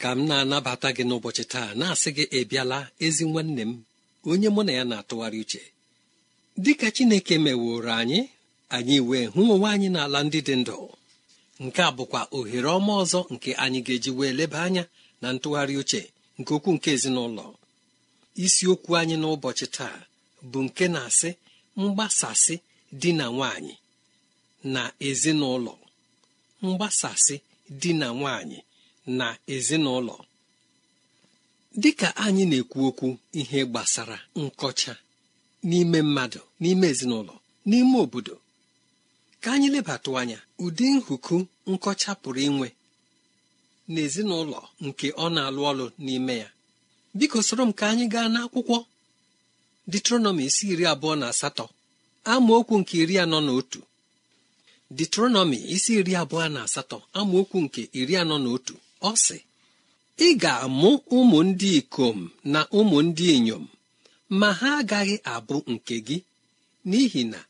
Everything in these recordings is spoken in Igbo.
Ka m na-anabata gị n'ụbọchị taa na-asị gị ịbịala ezi nwanne m onye mụ na ya na-atụgharị uche. Dịka Chineke meworo anyị anyị wee hụ onwe anyị n'ala ndị dị ndụ. Nke a bụkwa ohere ọma ọzọ nke anyị ga-eji wee leba anya na ntụgharị uche nke okwu nke ezinụlọ. Isiokwu anyị n'ụbọchị taa bụ nke na-asị mgbasasị di na nwanyị na ezinụlọ. Mgbasasị di na nwanyị na ezinụlọ. Dịka anyị na-ekwu okwu ihe gbasara nkọcha n'ime mmadụ n'ime ezinụlọ n'ime obodo ka anyị lebatụ anya ụdị nhuku nkọcha pụrụ inwe n'ezinụlọ nke ọ na-alụ ọlụ n'ime ya. Biko soro m ka anyị gaa n'akwụkwọ Ditronomi isi iri abụọ na asatọ amaokwu nke iri anọ na otu. Ditronomi isi iri abụọ na asatọ amaokwu nke iri anọ na otu. Ọ sị ị ga-amụ ụmụ ndị ikom na ụmụ ndị inyom ma ha agaghị abụ nke gị n'ihi na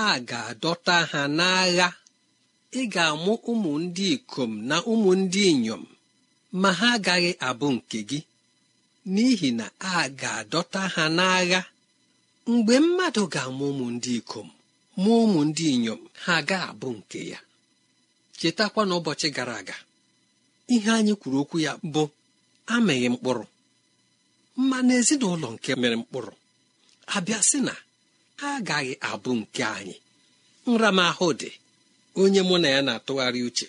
a ga-adọta ha n'agha. Ị ga-amụ ụmụ ndị ikom na ụmụ ndị inyom ma ha agaghị abụ nke gị n'ihi na a ga-adọta ha n'agha. Mgbe mmadụ ga-amụ ụmụ ndị ikom mụọ ụmụ ndị inyom ha ga-abụ nke ya. Chetakwa n'ụbọchị gara aga ihe anyị kwuru okwu ya bụ amịghị mkpụrụ. Mma n'ezinụlọ nke mere mkpụrụ abịa sị na ha agaghị abụ nke anyị. Nramahụ dị onye mụ na ya na-atụgharị uche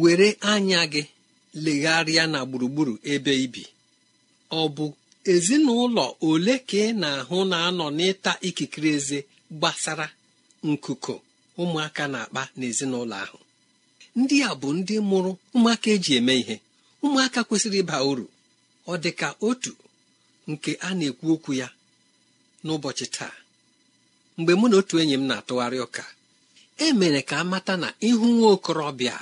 were anya gị legharịa na gburugburu ebe ibi. Ọ bụ ezinụlọ ole ka ị na-ahụ na-anọ n'ịta ikikere eze gbasara nkuku ụmụaka na-akpa n'ezinụlọ ahụ? Ndị a bụ ndị mụrụ ụmụaka eji eme ihe. Ụmụaka kwesịrị ịba uru. Ọ dị ka otu nke a na-ekwu okwu ya n'ụbọchị taa. Mgbe mụ na otu enyi m na-atụgharị ụka e mere ka a mata na ihu nwa okorobịa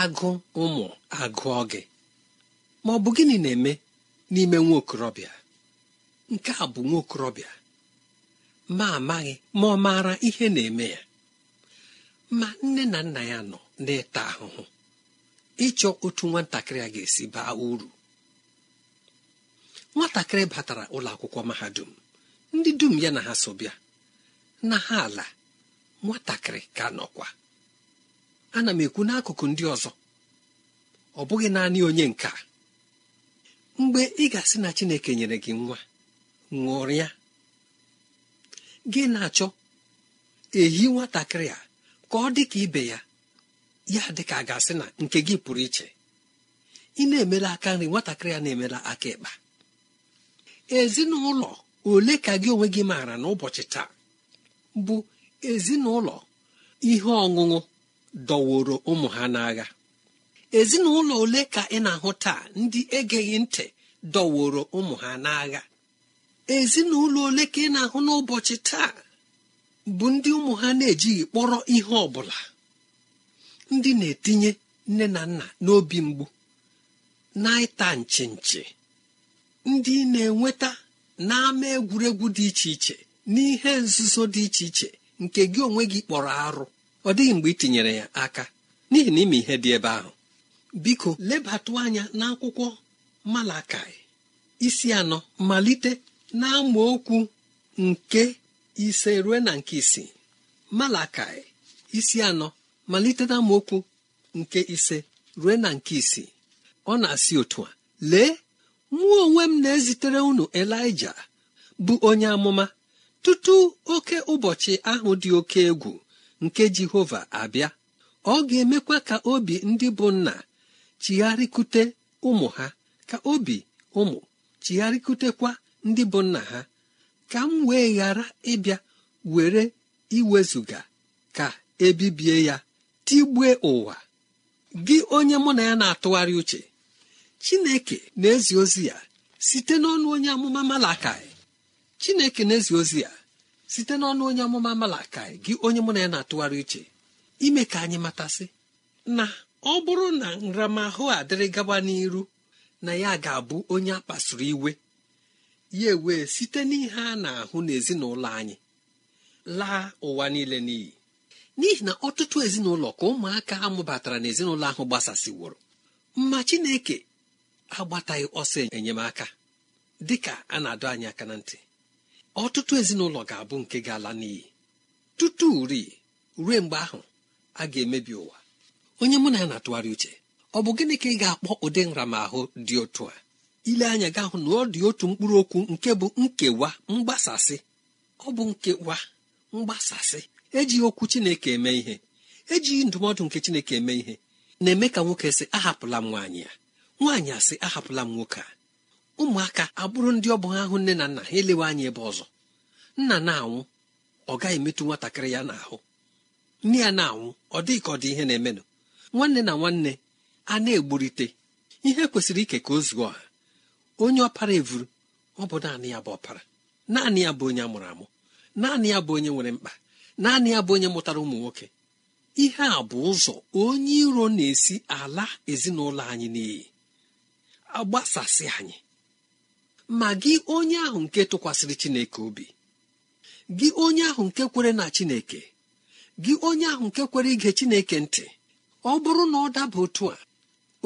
agụ ụmụ agụọ gị ma ọ bụ gịnị na-eme n'ime nwa okorobịa? Nke a bụ nwa okorobịa. Ma amaghị ma ọ maara ihe na-eme ya. Ma nne na nna ya nọ. Na-eta ahụhụ. Ịchọ otu nwatakịrị a ga-esi baa uru. Nwatakịrị batara ụlọ akwụkwọ mahadum. Ndị dum ya na ha so bịa. Na ha ala nwatakịrị ka nọkwa. Ana m ekwu n'akụkụ ndị ọzọ. Ọ bụghị naanị onye nka mgbe ị ga-asị na chineke nyere gị nwa ṅụrịa. Gị na-achọ ehi nwatakịrị a ka ọ dị ka ibe ya. Ya dị ka a ga-asị na nke gị pụrụ iche ị na-emela aka nri nwatakịrị ya na-emela aka ịkpa. Ezinụlọ ole ka gị onwe gị maara n'ụbọchị taa bụ ezinụlọ ihe ọṅụṅụ dọworo ụmụ ha n'agha. Ezinụlọ ole ka ị na-ahụ taa ndị egeghị ntị dọworo ụmụ ha n'agha. Ezinụlọ ole ka ị na-ahụ n'ụbọchị taa bụ ndị ụmụ ha na-ejighị kpọrọ ihe ọ bụla. Ndị na-etinye nne na nna n'obi mgbu na-ịta nchi nchi ndị na-enweta n'ama egwuregwu dị iche iche n'ihe nzuzo dị iche iche nke gị onwe gị kpọrọ arụ. Ọ dịghị mgbe ị tinyere ya aka n'ihi na ime ihe dị ebe ahụ. Biko lebatụ anya n'akwụkwọ malakai isi anọ malite n'amaokwu nke ise rue na nke isii. Malakai isi anọ malite n'amaokwu nke ise rue na nke isii. Ọ na-asị otu a lee mụ onwe m na-ezitere unu elija bụ onye amụma tutu oke ụbọchị ahụ dị oke egwu nke jehova abịa. Ọ ga-emekwa ka obi ndị bụ nna chigharịkute ụmụ ha ka obi ụmụ chigharịkutekwa ndị bụ nna ha ka m wee ghara ịbịa were iwezuga ka ebibie ya. Tigbue ụwa gị onye mụ na ya na-atụgharị uche chineke na-ezi ozi ya site n'ọnụ onye amụma malakai. Chineke na-ezi ozi ya site n'ọnụ onye amụma malakai gị onye mụ na ya na-atụgharị uche ime ka anyị matasị na ọ bụrụ na nramahụ a dịrị gaba n'iru na ya ga-abụ onye a iwe ya ewee site n'ihe a na-ahụ n'ezinụlọ anyị. Laa ụwa niile n'iyi. N'ihi na ọtụtụ ezinụlọ ka ụmụaka amụbatara n'ezinụlọ ahụ gbasasịworo. Mma chineke agbataghị ọsọ enyemaka dịka a na-adọ anyị aka na ntị. Ọtụtụ ezinụlọ ga-abụ nke ga-ala n'iyi. Tutu ri ruo mgbe ahụ a ga-emebi ụwa. Onye mụ na ya na-atụgharị uche ọ bụ gịnị ka ị ga-akpọ ụdị nramahụ dị otu a? Ile anya ga hụ na ọ dị otu mkpụrụ okwu nke bụ nkewa mgbasasị. Ọ bụ nkewa mgbasasị. Ejighị okwu chineke eme ihe. Ejighị ndụmọdụ nke chineke eme ihe. Na-eme ka nwoke sị ahapụla m nwaanyị ya nwaanyị asị ahapụla m nwoke a. Ụmụaka abụrụ ndị ọ bụ ha hụ nne na nna ha elewe anya ebe ọzọ. Nna na-anwụ ọ gaghị emetụ nwatakịrị ya n'ahụ. Nne ya na-anwụ ọ dịghị ka ọ dị ihe na-emenụ. Nwanne na nwanne a na-egburite. Ihe kwesịrị ike ka o zuo ọha onye ọpara evuru ọ bụ naanị ya bụ ọpara. Naanị ya bụ onye amụrụ amụ. Naanị ya bụ onye nwere mkpa. Naanị ya bụ onye mụtara ụmụ nwoke ihe a bụ ụzọ onye iro na-esi ala ezinụlọ anyị n'iyi. Agbasasị anyị. Ma gị onye ahụ nke tụkwasịrị chineke obi. Gị onye ahụ nke kwere na chineke. Gị onye ahụ nke kwere ige chineke ntị. Ọ bụrụ na ọ daba otu a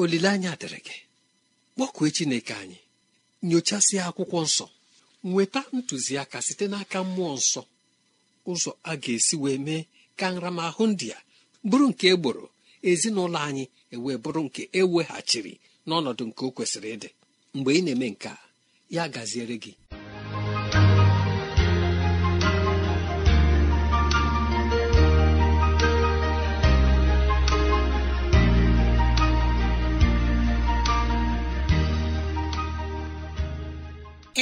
olileanya dịrị gị. Kpọkue chineke anyị. Nyochasịa akwụkwọ nsọ. Nweta ntụziaka site n'aka mmụọ nsọ. Ụzọ a ga-esi wee mee ka nramahụ ndị a bụrụ nke egboro ezinụlọ anyị ewee bụrụ nke eweghachiri n'ọnọdụ nke o kwesịrị ịdị. Mgbe ị na-eme nke a ya gaziere gị.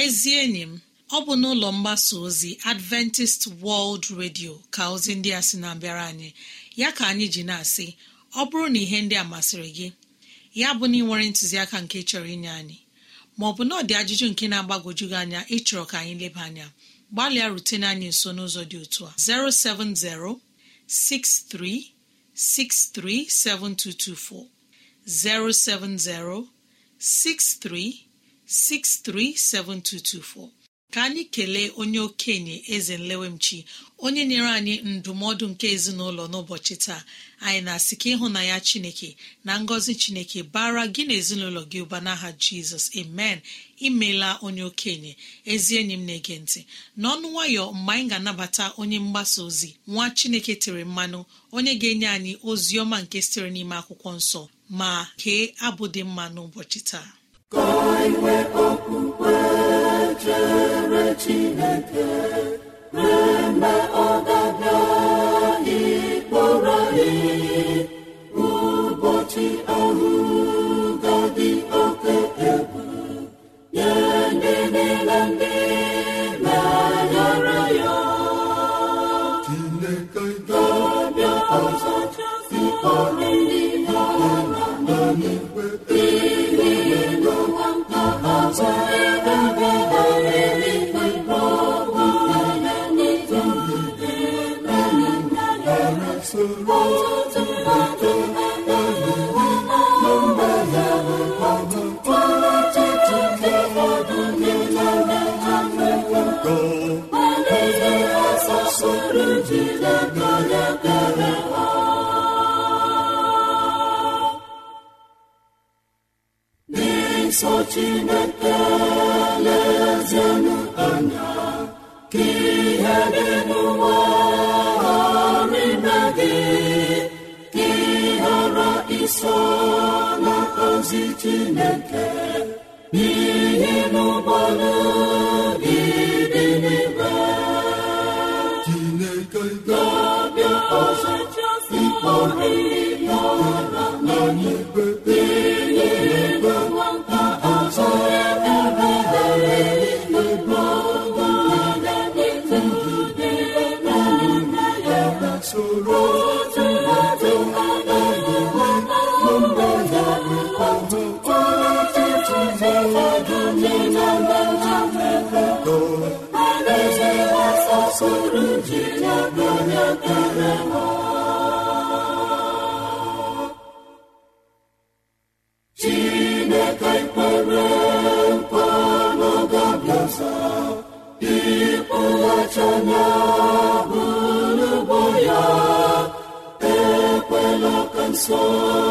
Ezi enyi m ọ bụ n'ụlọ mgbasa ozi adventist world radio ka ozi ndị a sị na-abịara anyị. Ya ka anyị ji na-asị ọ bụrụ na ihe ndị a masịrị gị ya bụ na ị nwere ntụziaka nke chọrọ inye anyị maọbụ na ọ dị ajụjụ nke na-agbagwoju gị anya ịchọrọ ka anyị leba anya gbalịa rutene anyị nso n'ụzọ dị otu a. 070 63 637224 070 63637224 ka anyị kelee onye okenye eze nlewemchi onye nyere anyị ndụmọdụ nke ezinụlọ n'ụbọchị taa. Anyị na-asị ka ịhụna ya chineke na ngọzi chineke bara gị na ezinụlọ gị ụba n'aha jizọs. Amen. Imela onye okenye ezi enyi m na-ege ntị. N'ọnụ nwayọ mgbe anyị ga-anabata onye mgbasa ozi nwa chineke tere mmanụ onye ga-enye anyị ozi ọma nke sitere n'ime akwụkwọ nsọ. Ma kee abụ dị mma n'ụbọchị taa. Nsọ chineke lezienụ anya ka ihe dị n'ụwa ghara gị ka ị ghara iso na chineke n'ihi n'ụgbọala gị dị n'igwe chineke ga-abịa ọzọ ịkpọrọ ihe chineke n'ọgabịaza ịkpụghachi anya bụrụgbo ya ekwela ka nsogbu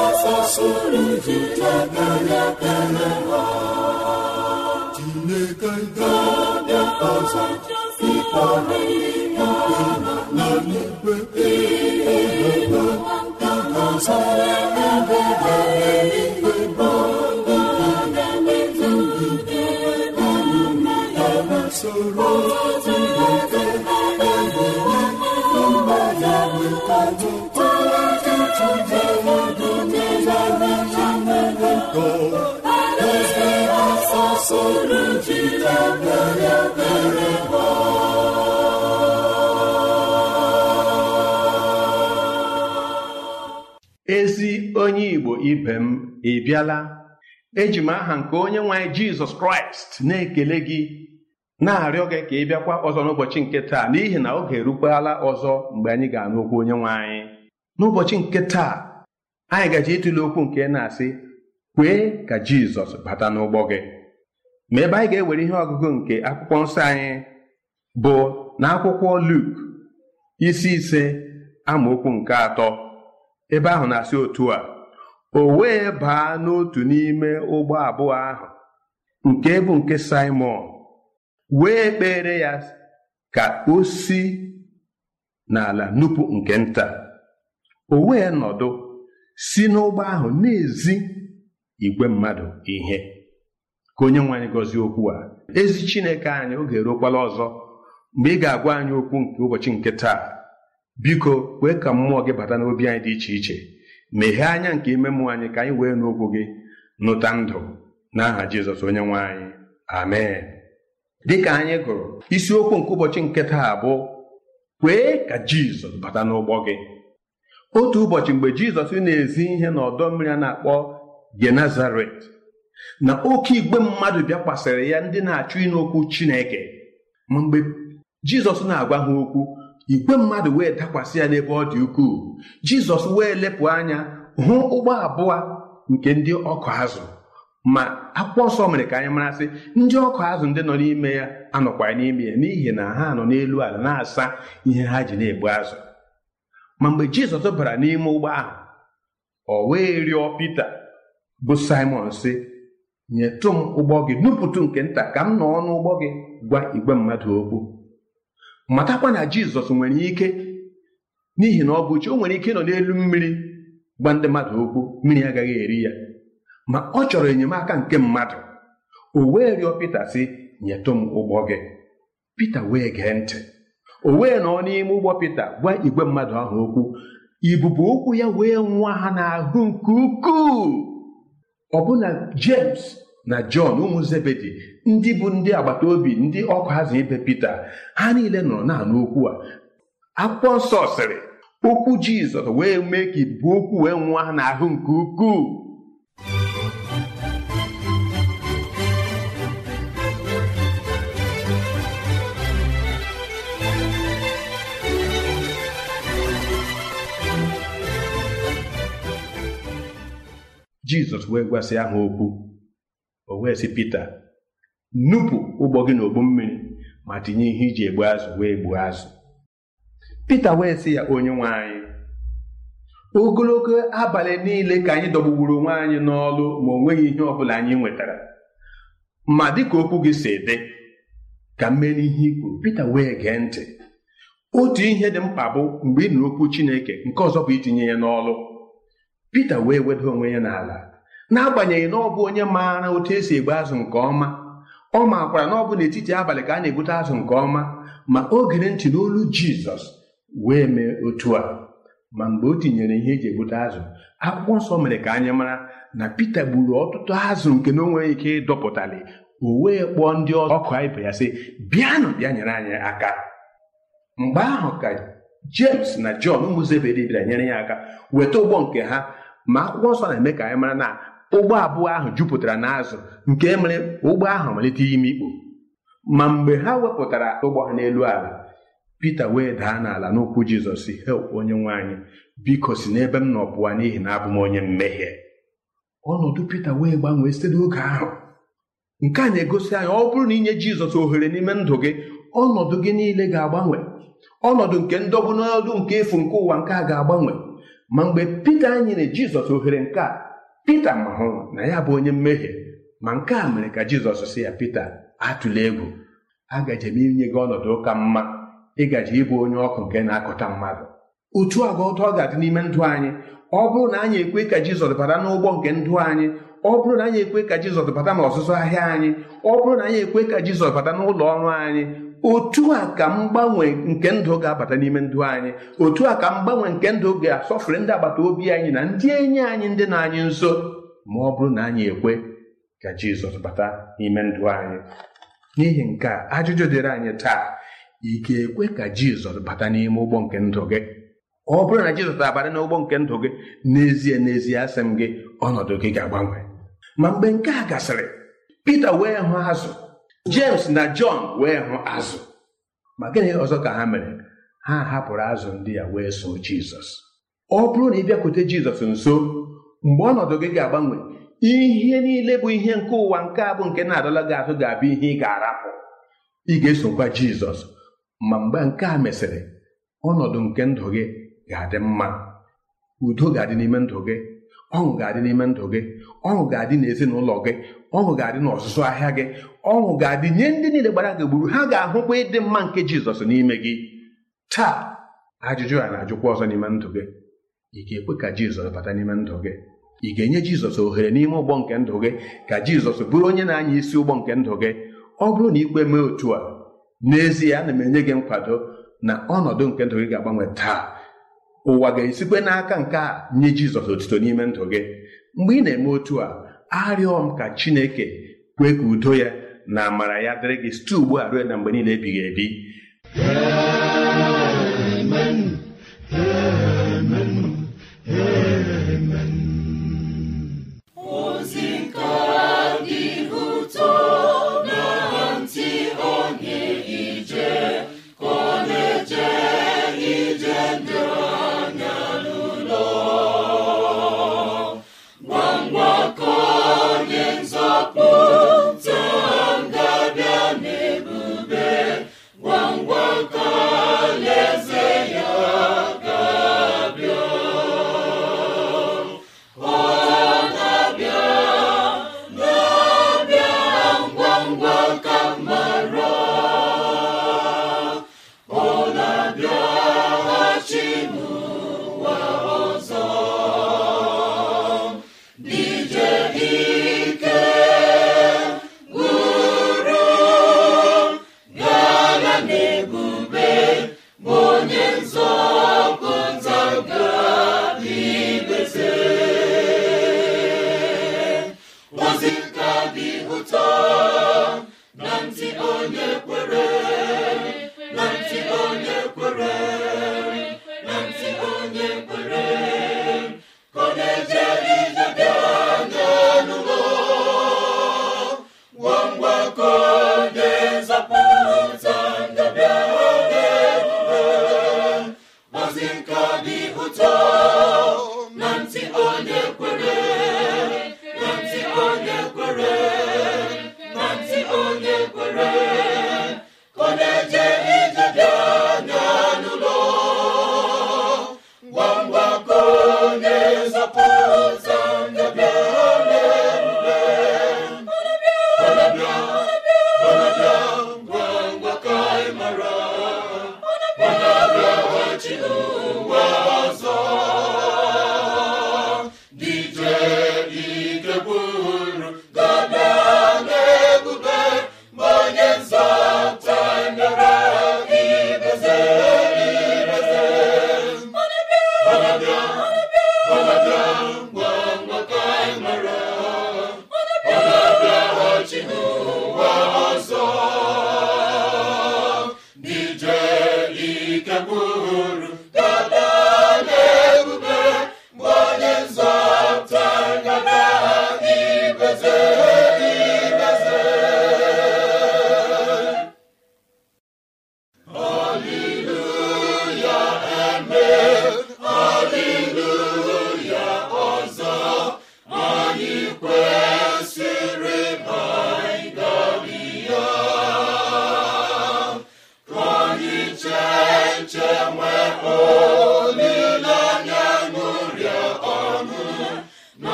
ọzọ ịkpọrọ ihe ọla n'eluigwe Chineke ga-abịa ọzọ ịkpọrọ ihe ezi onye igbo ibe m ị bịala? Eji m aha nke onye nwanyị jizọs kraịst na-ekele gị na-arịọ gị ka ị bịakwa ọzọ n'ụbọchị nke taa n'ihi na oge erukwala ọzọ mgbe anyị ga-anụ okwu onye nwe n'ụbọchị nke taa anyị gaji ịtụle okwu nke na-asị kwee ka jizọs bata n'ụgbọ gị. Ma ebe anyị ga-ewere ihe ọgụgụ nke akwụkwọ nsọ anyị bụ na akwụkwọ Luk isi ise amaokwu nke atọ. Ebe ahụ na-asị otu a o wee baa n'otu n'ime ụgbọ abụọ ahụ nke bụ nke Simon wee kpere ya ka o si n'ala nupụ nke nta. O wee nọdụ si n'ụgbọ ahụ na-ezi igwe mmadụ ihe. Ka onye nwe anyị gọzie okwu a. Ezi chineke anyị oge eruokwala ọzọ. Mgbe ị ga-agwa anyị okwu nke ụbọchị nke taa biko kwee ka mmụọ gị bata n'obi anyị dị iche iche. Meghee anya nke ime mmụọ anyị ka anyị wee n'okwu gị nụta ndụ n'aha jizọs onye nwe anyị. Amen. Dịka anyị gụrụ isiokwu nke ụbọchị nke taa bụ kwee ka jizọs bata n'ụgbọ gị. Otu ụbọchị mgbe jizọs na-ezi ihe n'ọdọ mmiri a na-akpọ genazaret na oke igwe mmadụ bịakwasịrị ya ndị na-achụ ịnụ okwu chineke. Ma mgbe jizọs na-agwa ha okwu igwe mmadụ wee dakwasị ya n'ebe ọ dị ukwuu. Jizọs wee lepụ anya hụ ụgbọ abụọ nke ndị ọkụ azụ. Ma akwụkwọ nsọ mere ka anyị marasị ndị ọkụ azụ ndị nọ n'ime ya anọkwara n'ime ya n'ihi na ha nọ n'elu ala na-asa ihe ha ji na-egbu azụ. Ma mgbe jizọs bara n'ime ụgbọ ahụ ọ wee rịọ pita bụ simon sị nyetụ m ụgbọ gị nupụtụ nke nta ka m nọ n'ụgbọ gị gwa igwe mmadụ okwu matakwa na jizọs nwere ike n'ihi na ọ bụ chi o nwere ike nọ n'elu mmiri gwa ndị mmadụ okwu mmiri agaghị eri ya. Ma ọ chọrọ enyemaka nke mmadụ o wee rịọ pita sị nyetụ m ụgbọ gị. Pita wee gee ntị. O wee nọ n'ime ụgbọ pita gwa igwe mmadụ ahụ okwu. Ibubo okwu ya wee nwa ha n'ahụ nke ukwuu. Ọbụna james na jọn ụmụ zebedi ndị bụ ndị agbata obi ndị ọkụ hazụ ibe pita ha niile nọrọ na-anụ okwu a. Akwụkwọ nsọ sịrị okwu jizọs wee mee ka ibu okwu wee nwa n'ahụ nke ukwuu. Jizọs wee gwasị ha okwu o wee sị pita nupụ ụgbọ gị n'ogbu mmiri ma tinye ihe iji egbu azụ wee gbuo azụ. Pita wee sị ya onye nwe anyị ogologo abalị niile ka anyị dọgbugburu onwe anyị n'ọlụ ma o nweghị ihe ọ bụla anyị nwetara. Ma dịka okwu gị si dị ka m mee n'ihe i kwuru. Pita wee gee ntị. Otu ihe dị mkpa bụ mgbe ị nụrụ okwu chineke nke ọzọ bụ itinye ya n'ọlụ. Pita wee weda onwe ya n'ala n'agbanyeghị na ọ bụ onye maara otu esi egbu azụ nke ọma. Ọ makwara na ọ bụ n'etiti abalị ka a na-egbute azụ nke ọma ma o gere ntị n'olu Jizọs wee mee otu a. Ma mgbe o tinyere ihe eji egbute azụ akwụkwọ nsọ mere ka anyị mara na Pita gburu ọtụtụ azụ nke na o ike ịdọpụtali o wee kpọọ ndị ọkụ ibe ya sị bịanụ bịa nyere anyị aka. Mgbe ahụ ka James na Jọn ụmụ Zebedi bịara nyere ya aka weta ụgbọ nke ha ma akwụkwọ nsọ na-eme ka anyị mara na ụgbọ abụọ ahụ jupụtara n'azụ nke mere ụgbọ ahụ malite ime ikpo. Ma mgbe ha wepụtara ụgbọ ha n'elu ala Pita wee daa n'ala n'okwu Jizọs he onye nwe anyị biko si n'ebe m nọ pụọ n'ihi na abụ onye mmehie. Ọnọdụ Pita wee gbanwee site n'oge ahụ. Nke a na-egosi anyị ọ bụrụ na inye Jizọs ohere n'ime ndụ gị ọnọdụ gị niile ga-agbanwe. Ọnọdụ nke ndọgbu n'ọdụ nke efu nke ụwa nke a ga-agbanwe. Ma mgbe Pita nyere Jizọs ohere nke a Pita mahụ na ya bụ onye mmehie. Ma nke a mere ka Jizọs sị ya Pita atụla egwu. Agaje m inye gị ọnọdụ ụka mma. Ịgaji ịbụ onye ọkụ nke na-akụta mmadụ. Otu agwa ụtọ ọ ga-adị n'ime ndụ anyị. Ọ bụrụ na anyị ekwe ka Jizọs bata n'ụgbọ nke ndụ anyị ọ bụrụ na anyị ekwe ka Jizọs bata n'ọzụzụ ahịa anyị ọ bụrụ na anyị ekwe ka Jizọs bata n'ụlọ ọrụ anyị otu a ka mgbanwe nke ndụ ga-abata n'ime ndụ anyị. Otu a ka mgbanwe nke ndụ ga-asọfere ndị agbata obi anyị na ndị enyi anyị ndị na anyị nso. Ma ọ bụrụ na anyị ekwe ka Jizọs bata n'ime ndụ anyị. N'ihi nke a ajụjụ dịrị anyị taa. Ị ga-ekwe ka Jizọs bata n'ime ụgbọ nke ndụ gị? Ọ bụrụ na Jizọs abata n'ụgbọ nke ndụ gị n'ezie n'ezie asị m gị ọnọdụ gị ga-agbanwe. Ma mgbe nke a gasịrị Pita wee hụ azụ. James na Jọn wee hụ azụ. Ma gịnị ọzọ ka ha mere? Ha hapụrụ azụ ndị ya wee so Jizọs ọ bụrụ na ị bịakwute Jizọs nso mgbe ọnọdụ gị ga-agbanwe ihe niile bụ ihe nke ụwa nke a bụ nke na-adọla gị azụ ga-abụ ihe ị ga-arapụ. Ị ga-esokwa Jizọs ma mgbe nke a mesịrị ọnọdụ nke ndụ gị ga-adị mma. Udo ga-adị n'ime ndụ gị. Ọṅụ ga-adị n'ime ndụ gị. Ọṅụ ga-adị n'ezinụlọ gị. Ọṅụ ga-adị n'ọzụzụ ahịa gị. Ọṅụ ga-adị nye ndị niile gbara gị gburu ha ga-ahụkwa ịdị mma nke Jizọs n'ime gị. Taa ajụjụ a na-ajụkwa ọzọ n'ime ndụ gị. Ị ga-ekwe ka Jizọs bata n'ime ndụ gị? Ị ga-enye jizọs ohere n'ime ụgbọ nke ndụ gị? Ka jizọs bụrụ onye na-anya isi ụgbọ nke ndụ gị? Ọ bụrụ na ikwe mee otu a n'ezie ana m enye gị nkwado na ọnọdụ nke ndụ gị ga-agbanwe taa. Ụwa ga-esikwe n'aka nke a nye jizọs otito n'ime ndụ gị. Mgbe ị na-eme otu a arịọ m ka chineke kwee ka udo ya na amara ya dịrị gị site ugbu a ruo na mgbe niile ebighị ebi. Imeela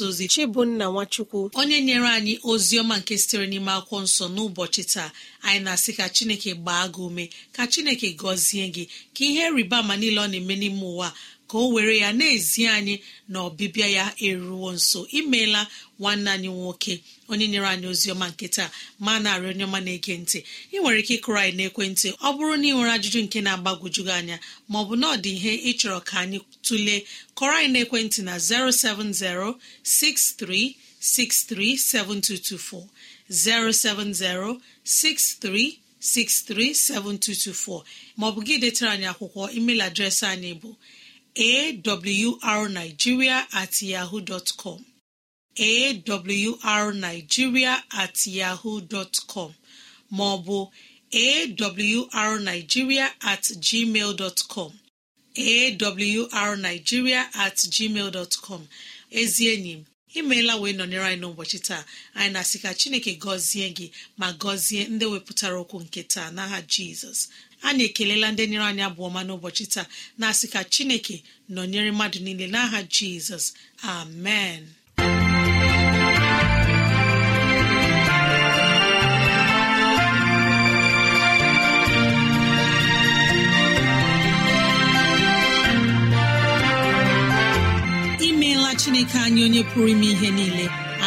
mgbasa ozi chibunna nwachukwu. Onye nyere anyị ozi ọma nke sitere n'ime akwụkwọ nsọ n'ụbọchị taa anyị na-asị ka chineke gbaa gị ume ka chineke gọzie gị ka ihe rịba ama niile ọ na-eme n'ime ụwa ka o were ya na-ezi anyị na ọbịbịa ya eruwo nso. Imeela nwanne anyị nwoke onye nyere anyị ozi ọma nke taa ma na-arị onye ọma na-ege ntị. Ị nwere ike ịkụrụ anyị n'ekwentị. Ọ bụrụ na ị nwere ajụjụ nke na-agbagwoju gị anya maọbụ na ọ dị ihe ịchọrọ ka anyị tụlee kọrọ anyị n'ekwentị na 070 6363 7224 070 63 637224 maọbụ gị detara anyị akwụkwọ email adreesị anyị bụ awrnigeria at yahoo dot com. Awrnigeria at yahoo dot com. Maọbụ awrnigeria at gmail dot com. Awrnigeria at gmail dot com. Ezi enyi m imeela wee nọnyere anyị n'ụbọchị taa. Anyị na-asị ka chineke gọzie gị ma gọzie ndị wepụtara okwu nke taa n'aha jizọs. Anyị ekelela ndị nyere anyị abụọ ma n'ụbọchị taa na-asị ka chineke nọnyere mmadụ niile n'aha jizọs. Amen. Imeela chineke anyị onye pụrụ ime ihe niile.